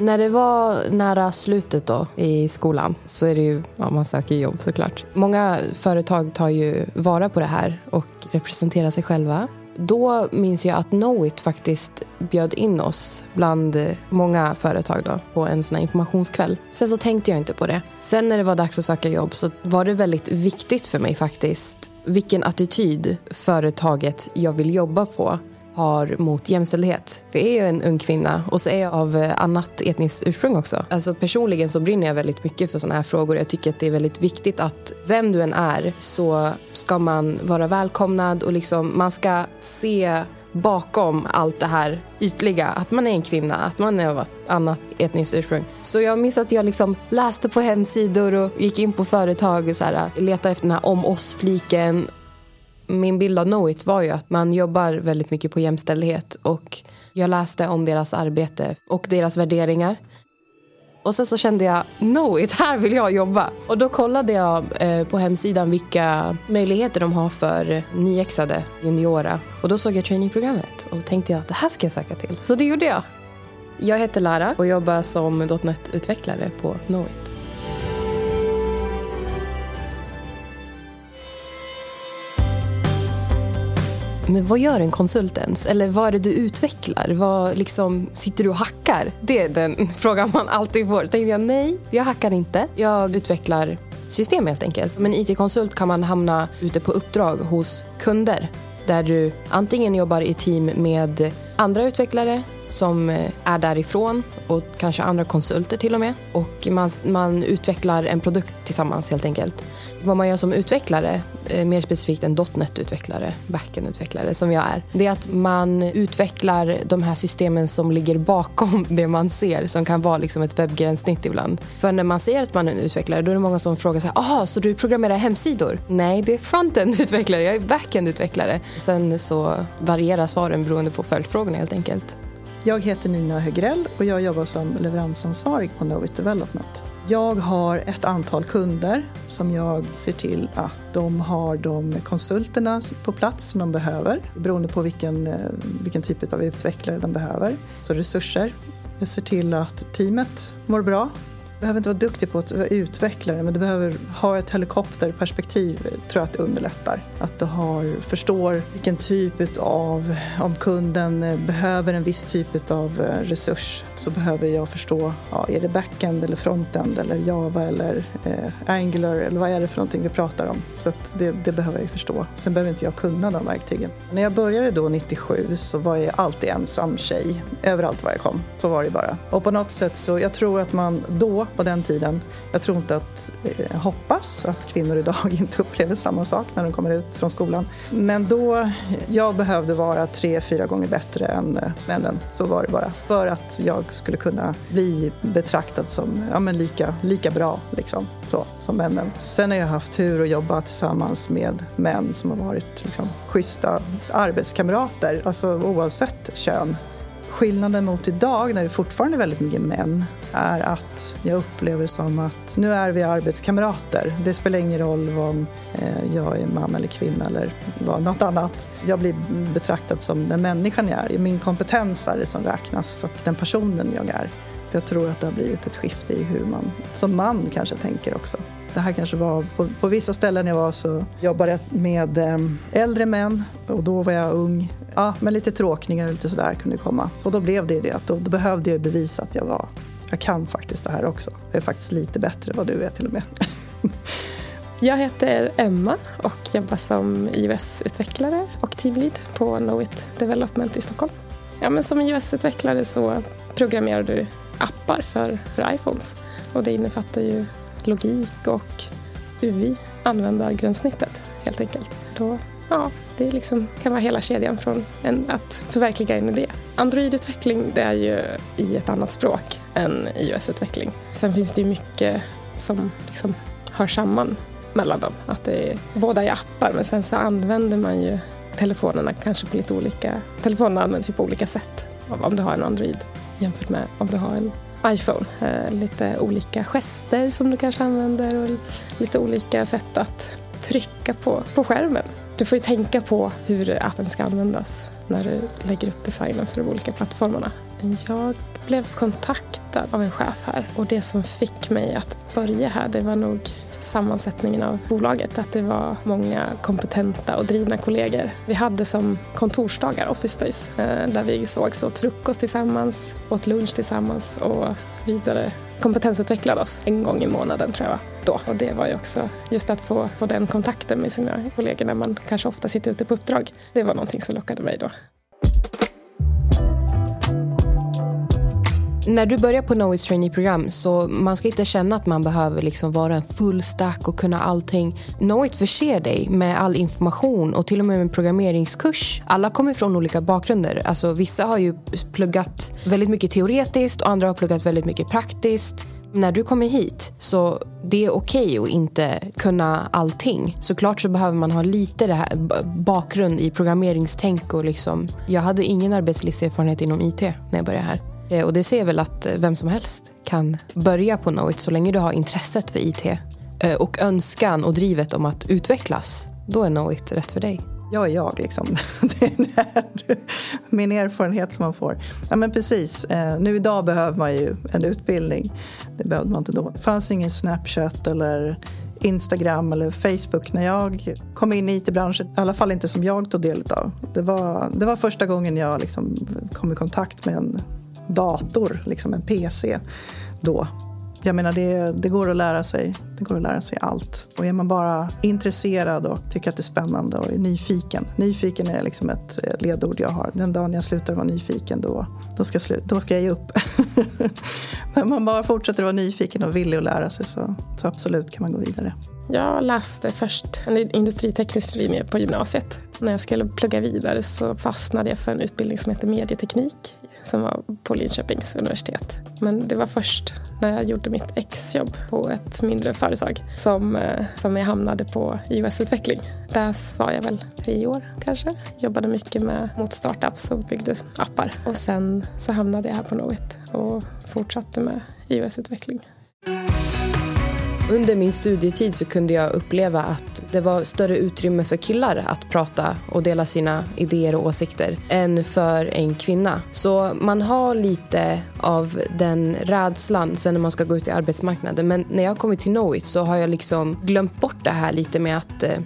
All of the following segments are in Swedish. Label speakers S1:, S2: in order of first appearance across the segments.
S1: När det var nära slutet då i skolan så är det ju, ja, man söker jobb såklart. Många företag tar ju vara på det här och representerar sig själva. Då minns jag att Knowit faktiskt bjöd in oss bland många företag då, på en sån här informationskväll. Sen så tänkte jag inte på det. Sen när det var dags att söka jobb så var det väldigt viktigt för mig faktiskt vilken attityd företaget jag vill jobba på har mot jämställdhet. För jag är ju en ung kvinna och så är jag av eh, annat etniskt ursprung också. Alltså personligen så brinner jag väldigt mycket för sådana här frågor. Jag tycker att det är väldigt viktigt att vem du än är så ska man vara välkomnad och liksom man ska se bakom allt det här ytliga. Att man är en kvinna, att man är av annat etniskt ursprung. Så jag minns att jag liksom läste på hemsidor och gick in på företag och så här, letade efter den här om oss-fliken min bild av Knowit var ju att man jobbar väldigt mycket på jämställdhet och jag läste om deras arbete och deras värderingar. Och sen så kände jag, Knowit, här vill jag jobba. Och då kollade jag eh, på hemsidan vilka möjligheter de har för nyexade juniora. Och då såg jag trainingprogrammet och då tänkte jag att det här ska jag söka till. Så det gjorde jag. Jag heter Lara och jobbar som .NET-utvecklare på Knowit. Men vad gör en konsult ens? Eller vad är det du utvecklar? Vad liksom, sitter du och hackar? Det är den frågan man alltid får. Då tänkte jag nej, jag hackar inte. Jag utvecklar system helt enkelt. Men IT-konsult kan man hamna ute på uppdrag hos kunder där du antingen jobbar i team med andra utvecklare som eh, är därifrån och kanske andra konsulter till och med. Och man, man utvecklar en produkt tillsammans helt enkelt. Vad man gör som utvecklare, eh, mer specifikt en .NET-utvecklare, backend-utvecklare som jag är, det är att man utvecklar de här systemen som ligger bakom det man ser, som kan vara liksom ett webbgränssnitt ibland. För när man säger att man är en utvecklare, då är det många som frågar så här, aha, så du programmerar hemsidor? Nej, det är frontend-utvecklare, jag är backend-utvecklare. Sen så varierar svaren beroende på följdfrågorna helt enkelt.
S2: Jag heter Nina Högrell och jag jobbar som leveransansvarig på Knowit Development. Jag har ett antal kunder som jag ser till att de har de konsulterna på plats som de behöver beroende på vilken, eh, vilken typ av utvecklare de behöver. Så resurser. Jag ser till att teamet mår bra behöver inte vara duktig på att utveckla det men du behöver ha ett helikopterperspektiv tror jag att det underlättar. Att du har, förstår vilken typ av, om kunden behöver en viss typ av eh, resurs så behöver jag förstå, ja, är det backend eller frontend eller Java eller eh, Angular eller vad är det för någonting vi pratar om? Så det, det, behöver jag ju förstå. Sen behöver inte jag kunna de verktygen. När jag började då 97 så var jag alltid ensam tjej. Överallt var jag kom. Så var det bara. Och på något sätt så, jag tror att man då på den tiden. Jag tror inte att, jag eh, hoppas att kvinnor idag inte upplever samma sak när de kommer ut från skolan. Men då, jag behövde vara tre, fyra gånger bättre än eh, männen. Så var det bara. För att jag skulle kunna bli betraktad som ja, men lika, lika bra liksom, så, som männen. Sen har jag haft tur att jobba tillsammans med män som har varit liksom, schyssta arbetskamrater, alltså oavsett kön. Skillnaden mot idag, när det fortfarande är väldigt mycket män, är att jag upplever som att nu är vi arbetskamrater. Det spelar ingen roll om eh, jag är man eller kvinna eller något annat. Jag blir betraktad som den människan jag är. Min kompetens är det som räknas och den personen jag är. För jag tror att det har blivit ett skifte i hur man som man kanske tänker också. Det här kanske var, på, på vissa ställen jag var så jobbade jag med eh, äldre män och då var jag ung. Ja, men lite tråkningar och lite sådär kunde komma. Så då blev det det att då, då behövde jag bevisa att jag var, jag kan faktiskt det här också. Jag är faktiskt lite bättre än vad du är till och med.
S3: Jag heter Emma och jobbar som iOS-utvecklare och teamlead på Knowit Development i Stockholm. Ja, men som iOS-utvecklare så programmerar du appar för, för iPhones och det innefattar ju logik och UI, användargränssnittet helt enkelt. Då, ja, det liksom, kan vara hela kedjan från en, att förverkliga en idé. Android-utveckling det är ju i ett annat språk än iOS-utveckling. Sen finns det ju mycket som liksom hör samman mellan dem. Att det är, båda är appar men sen så använder man ju telefonerna kanske på lite olika... Telefonerna används ju på olika sätt om du har en Android jämfört med om du har en iPhone. Eh, lite olika gester som du kanske använder och lite olika sätt att trycka på, på skärmen. Du får ju tänka på hur appen ska användas när du lägger upp designen för de olika plattformarna. Jag blev kontaktad av en chef här. Och det som fick mig att börja här, det var nog sammansättningen av bolaget. Att det var många kompetenta och drivna kollegor. Vi hade som kontorsdagar, office days, eh, där vi sågs åt frukost tillsammans, åt lunch tillsammans och vidare kompetensutvecklade oss en gång i månaden tror jag då. Och det var ju också just att få, få den kontakten med sina kollegor när man kanske ofta sitter ute på uppdrag. Det var någonting som lockade mig då.
S1: När du börjar på Knowits trainee-program så man ska inte känna att man behöver liksom vara en full stack och kunna allting. Knowit förser dig med all information och till och med en programmeringskurs. Alla kommer från olika bakgrunder. Alltså, vissa har ju pluggat väldigt mycket teoretiskt och andra har pluggat väldigt mycket praktiskt. När du kommer hit så det är okej okay att inte kunna allting. Såklart så behöver man ha lite det här bakgrund i programmeringstänk och liksom. Jag hade ingen arbetslivserfarenhet inom IT när jag började här. Eh, och det ser väl att eh, vem som helst kan börja på Knowit så länge du har intresset för IT eh, och önskan och drivet om att utvecklas. Då är Knowit rätt för dig.
S2: Jag är jag, liksom. Det är min erfarenhet som man får. Ja, men precis. Nu idag behöver man ju en utbildning. Det behövde man inte då. Det fanns ingen Snapchat eller Instagram eller Facebook när jag kom in i it-branschen. I alla fall inte som jag tog del av. Det var, det var första gången jag liksom kom i kontakt med en dator, liksom en PC då. Jag menar, det, det, går att lära sig. Det går att lära sig allt. Och är man bara intresserad och tycker att det är spännande och är nyfiken. Nyfiken är liksom ett eh, ledord jag har. Den dagen jag slutar vara nyfiken, då, då, ska, jag då ska jag ge upp. Men man bara fortsätter vara nyfiken och villig att lära sig så, så absolut kan man gå vidare.
S3: Jag läste först en industriteknisk linje på gymnasiet. När jag skulle plugga vidare så fastnade jag för en utbildning som heter medieteknik som var på Linköpings universitet. Men det var först när jag gjorde mitt exjobb på ett mindre företag som, eh, som jag hamnade på iOS-utveckling. Där var jag väl tre år kanske. Jobbade mycket med, mot startups och byggde appar. Och sen så hamnade jag här på Knowit och fortsatte med iOS-utveckling.
S1: Under min studietid så kunde jag uppleva att det var större utrymme för killar att prata och dela sina idéer och åsikter än för en kvinna. Så man har lite av den rädslan sen när man ska gå ut i arbetsmarknaden. Men när jag kommit till Knowit så har jag liksom glömt bort det här lite med att eh,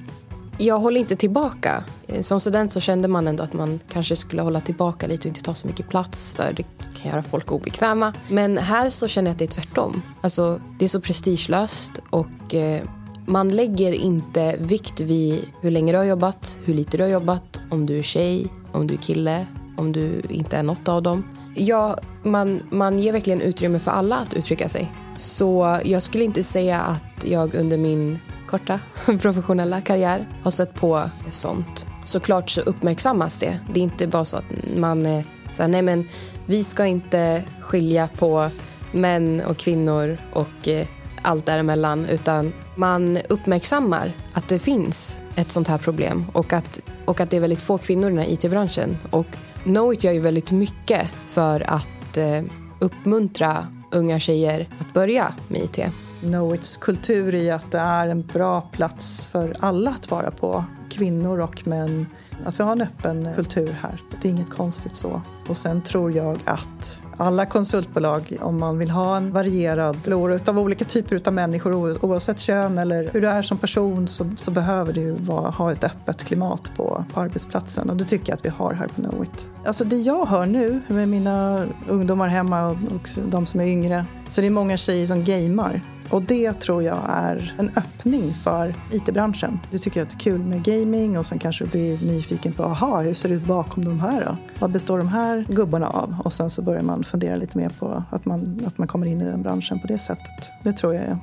S1: jag håller inte tillbaka. Eh, som student så kände man ändå att man kanske skulle hålla tillbaka lite och inte ta så mycket plats för det kan göra folk obekväma. Men här så känner jag att det är tvärtom. Alltså, det är så prestigelöst och eh, man lägger inte vikt vid hur länge du har jobbat, hur lite du har jobbat, om du är tjej, om du är kille, om du inte är något av dem. Ja, man, man ger verkligen utrymme för alla att uttrycka sig. Så jag skulle inte säga att jag under min korta professionella karriär har sett på sånt. Såklart så uppmärksammas det. Det är inte bara så att man är så här, nej men vi ska inte skilja på män och kvinnor och eh, allt däremellan utan man uppmärksammar att det finns ett sånt här problem och att, och att det är väldigt få kvinnor i den här it-branschen. Och Knowit gör ju väldigt mycket för att eh, uppmuntra unga tjejer att börja med IT.
S2: Knowits kultur i att det är en bra plats för alla att vara på, kvinnor och män. Att vi har en öppen kultur här. Det är inget konstigt så. Och sen tror jag att alla konsultbolag, om man vill ha en varierad flora av olika typer av människor oavsett kön eller hur du är som person så, så behöver du vara, ha ett öppet klimat på, på arbetsplatsen och det tycker jag att vi har här på Knowit. Alltså det jag hör nu med mina ungdomar hemma och, och de som är yngre så det är många tjejer som gamer och det tror jag är en öppning för IT-branschen. Du tycker att det är kul med gaming och sen kanske du blir nyfiken på aha, hur ser det ut bakom de här då? Vad består de här gubbarna av? Och sen så börjar man fundera lite mer på att man, att man kommer in i den branschen på det sättet. Det tror jag är.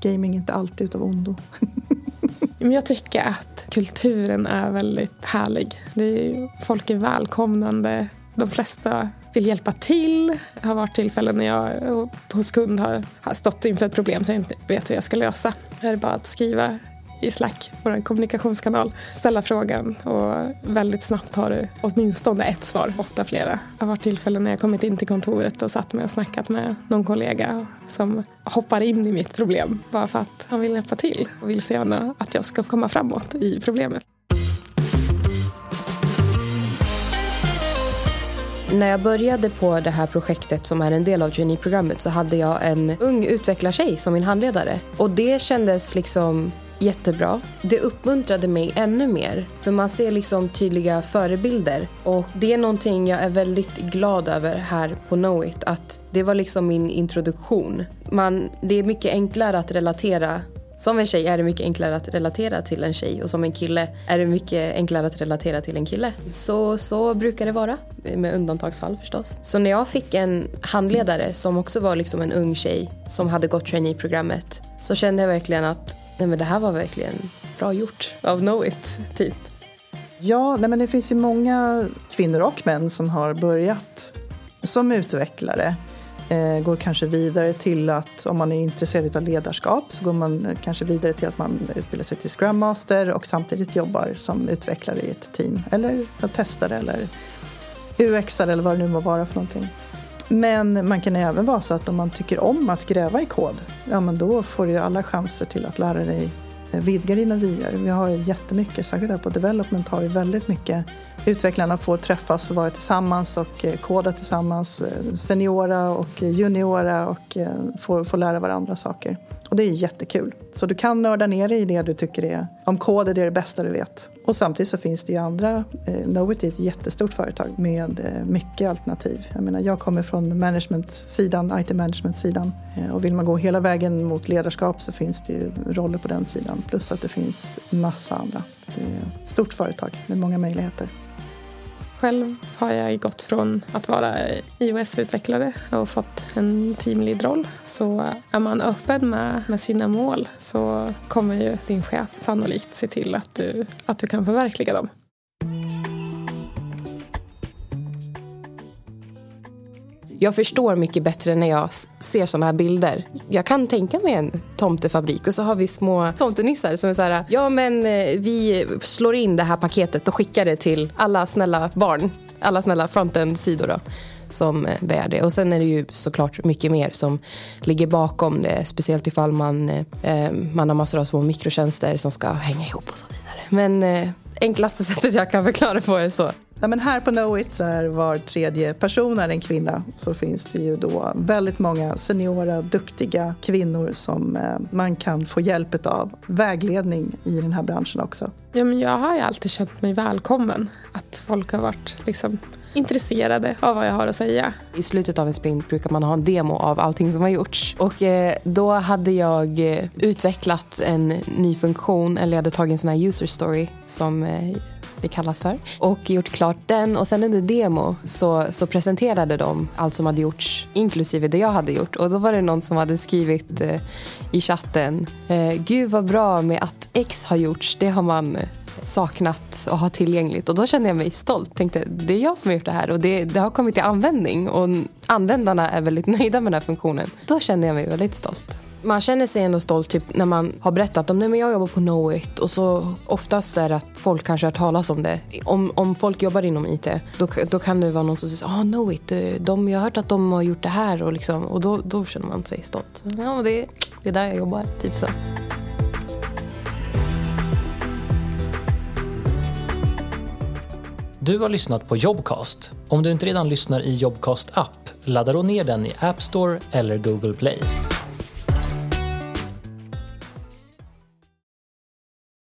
S2: Gaming är inte alltid utav ondo.
S3: jag tycker att kulturen är väldigt härlig. Det är, folk är välkomnande. De flesta vill hjälpa till. Det har varit tillfällen när jag hos kund har, har stått inför ett problem som jag inte vet hur jag ska lösa. Det är bara att skriva i Slack, vår kommunikationskanal, ställa frågan och väldigt snabbt har du åtminstone ett svar, ofta flera. Det har varit tillfällen när jag kommit in till kontoret och satt mig och snackat med någon kollega som hoppar in i mitt problem bara för att han vill hjälpa till och vill så gärna att jag ska komma framåt i problemet.
S1: När jag började på det här projektet som är en del av traineeprogrammet så hade jag en ung utvecklartjej som min handledare. Och det kändes liksom jättebra. Det uppmuntrade mig ännu mer för man ser liksom tydliga förebilder och det är någonting jag är väldigt glad över här på Knowit att det var liksom min introduktion. Man, det är mycket enklare att relatera som en tjej är det mycket enklare att relatera till en tjej och som en kille är det mycket enklare att relatera till en kille. Så, så brukar det vara, med undantagsfall förstås. Så när jag fick en handledare som också var liksom en ung tjej som hade gått traineeprogrammet så kände jag verkligen att nej men det här var verkligen bra gjort av Knowit, typ.
S2: Ja, nej men det finns ju många kvinnor och män som har börjat som utvecklare Eh, går kanske vidare till att om man är intresserad av ledarskap så går man eh, kanske vidare till att man utbildar sig till Scrum Master och samtidigt jobbar som utvecklare i ett team eller testare eller UX eller vad det nu må vara för någonting. Men man kan även vara så att om man tycker om att gräva i kod, ja men då får du alla chanser till att lära dig eh, vidga dina vyer. Vi har ju jättemycket, särskilt här på development har vi väldigt mycket utvecklarna får träffas och vara tillsammans och eh, koda tillsammans, eh, seniora och juniora och eh, får, får lära varandra saker. Och det är jättekul. Så du kan nörda ner dig i det du tycker är, om kod är det, det bästa du vet. Och samtidigt så finns det ju andra, eh, Knowit är ett jättestort företag med eh, mycket alternativ. Jag menar, jag kommer från management-sidan, IT-management-sidan. Eh, och vill man gå hela vägen mot ledarskap så finns det ju roller på den sidan. Plus att det finns massa andra. Det är ett stort företag med många möjligheter.
S3: Själv har jag gått från att vara iOS-utvecklare och fått en teamlead-roll. Så är man öppen med, med sina mål så kommer ju din chef sannolikt se till att du, att du kan förverkliga dem.
S1: Jag förstår mycket bättre när jag ser såna här bilder. Jag kan tänka mig en tomtefabrik och så har vi små tomtenissar som är så här, ja men eh, vi slår in det här paketet och skickar det till alla snälla barn, alla snälla frontend-sidor då som eh, bär det. Och sen är det ju såklart mycket mer som ligger bakom det. Speciellt ifall man, eh, eh man har massor av små mikrotjänster som ska hänga ihop och så vidare. Men eh, enklaste sättet jag kan förklara på är så.
S2: Ja, men här på Knowit, där var tredje person är en kvinna, så finns det ju då väldigt många seniora, duktiga kvinnor som eh, man kan få hjälp av. Vägledning i den här branschen också.
S3: Ja, men jag har ju alltid känt mig välkommen. Att folk har varit liksom intresserade av vad jag har att säga.
S1: I slutet av en sprint brukar man ha en demo av allting som har gjorts. Och eh, då hade jag eh, utvecklat en ny funktion, eller jag hade tagit en sån här user story som eh, det kallas för. Och gjort klart den och sen under demo så, så presenterade de allt som hade gjorts, inklusive det jag hade gjort. Och då var det någon som hade skrivit eh, i chatten, eh, gud vad bra med att X har gjorts, det har man eh, saknat och ha tillgängligt. Och då kände jag mig stolt. Tänkte det är jag som har gjort det här och det, det har kommit till användning och användarna är väldigt nöjda med den här funktionen. Då kände jag mig väldigt stolt. Man känner sig ändå stolt typ, när man har berättat om att jag jobbar på Knowit och så oftast är det att folk kanske har hört talas om det. Om, om folk jobbar inom IT då, då kan det vara någon som säger ah, Knowit, eh, de, jag har hört att de har gjort det här och, liksom, och då, då känner man sig stolt. Ja, det, det är där jag jobbar, typ så.
S4: Du har lyssnat på Jobcast. Om du inte redan lyssnar i Jobcast app, ladda då ner den i App Store eller Google Play.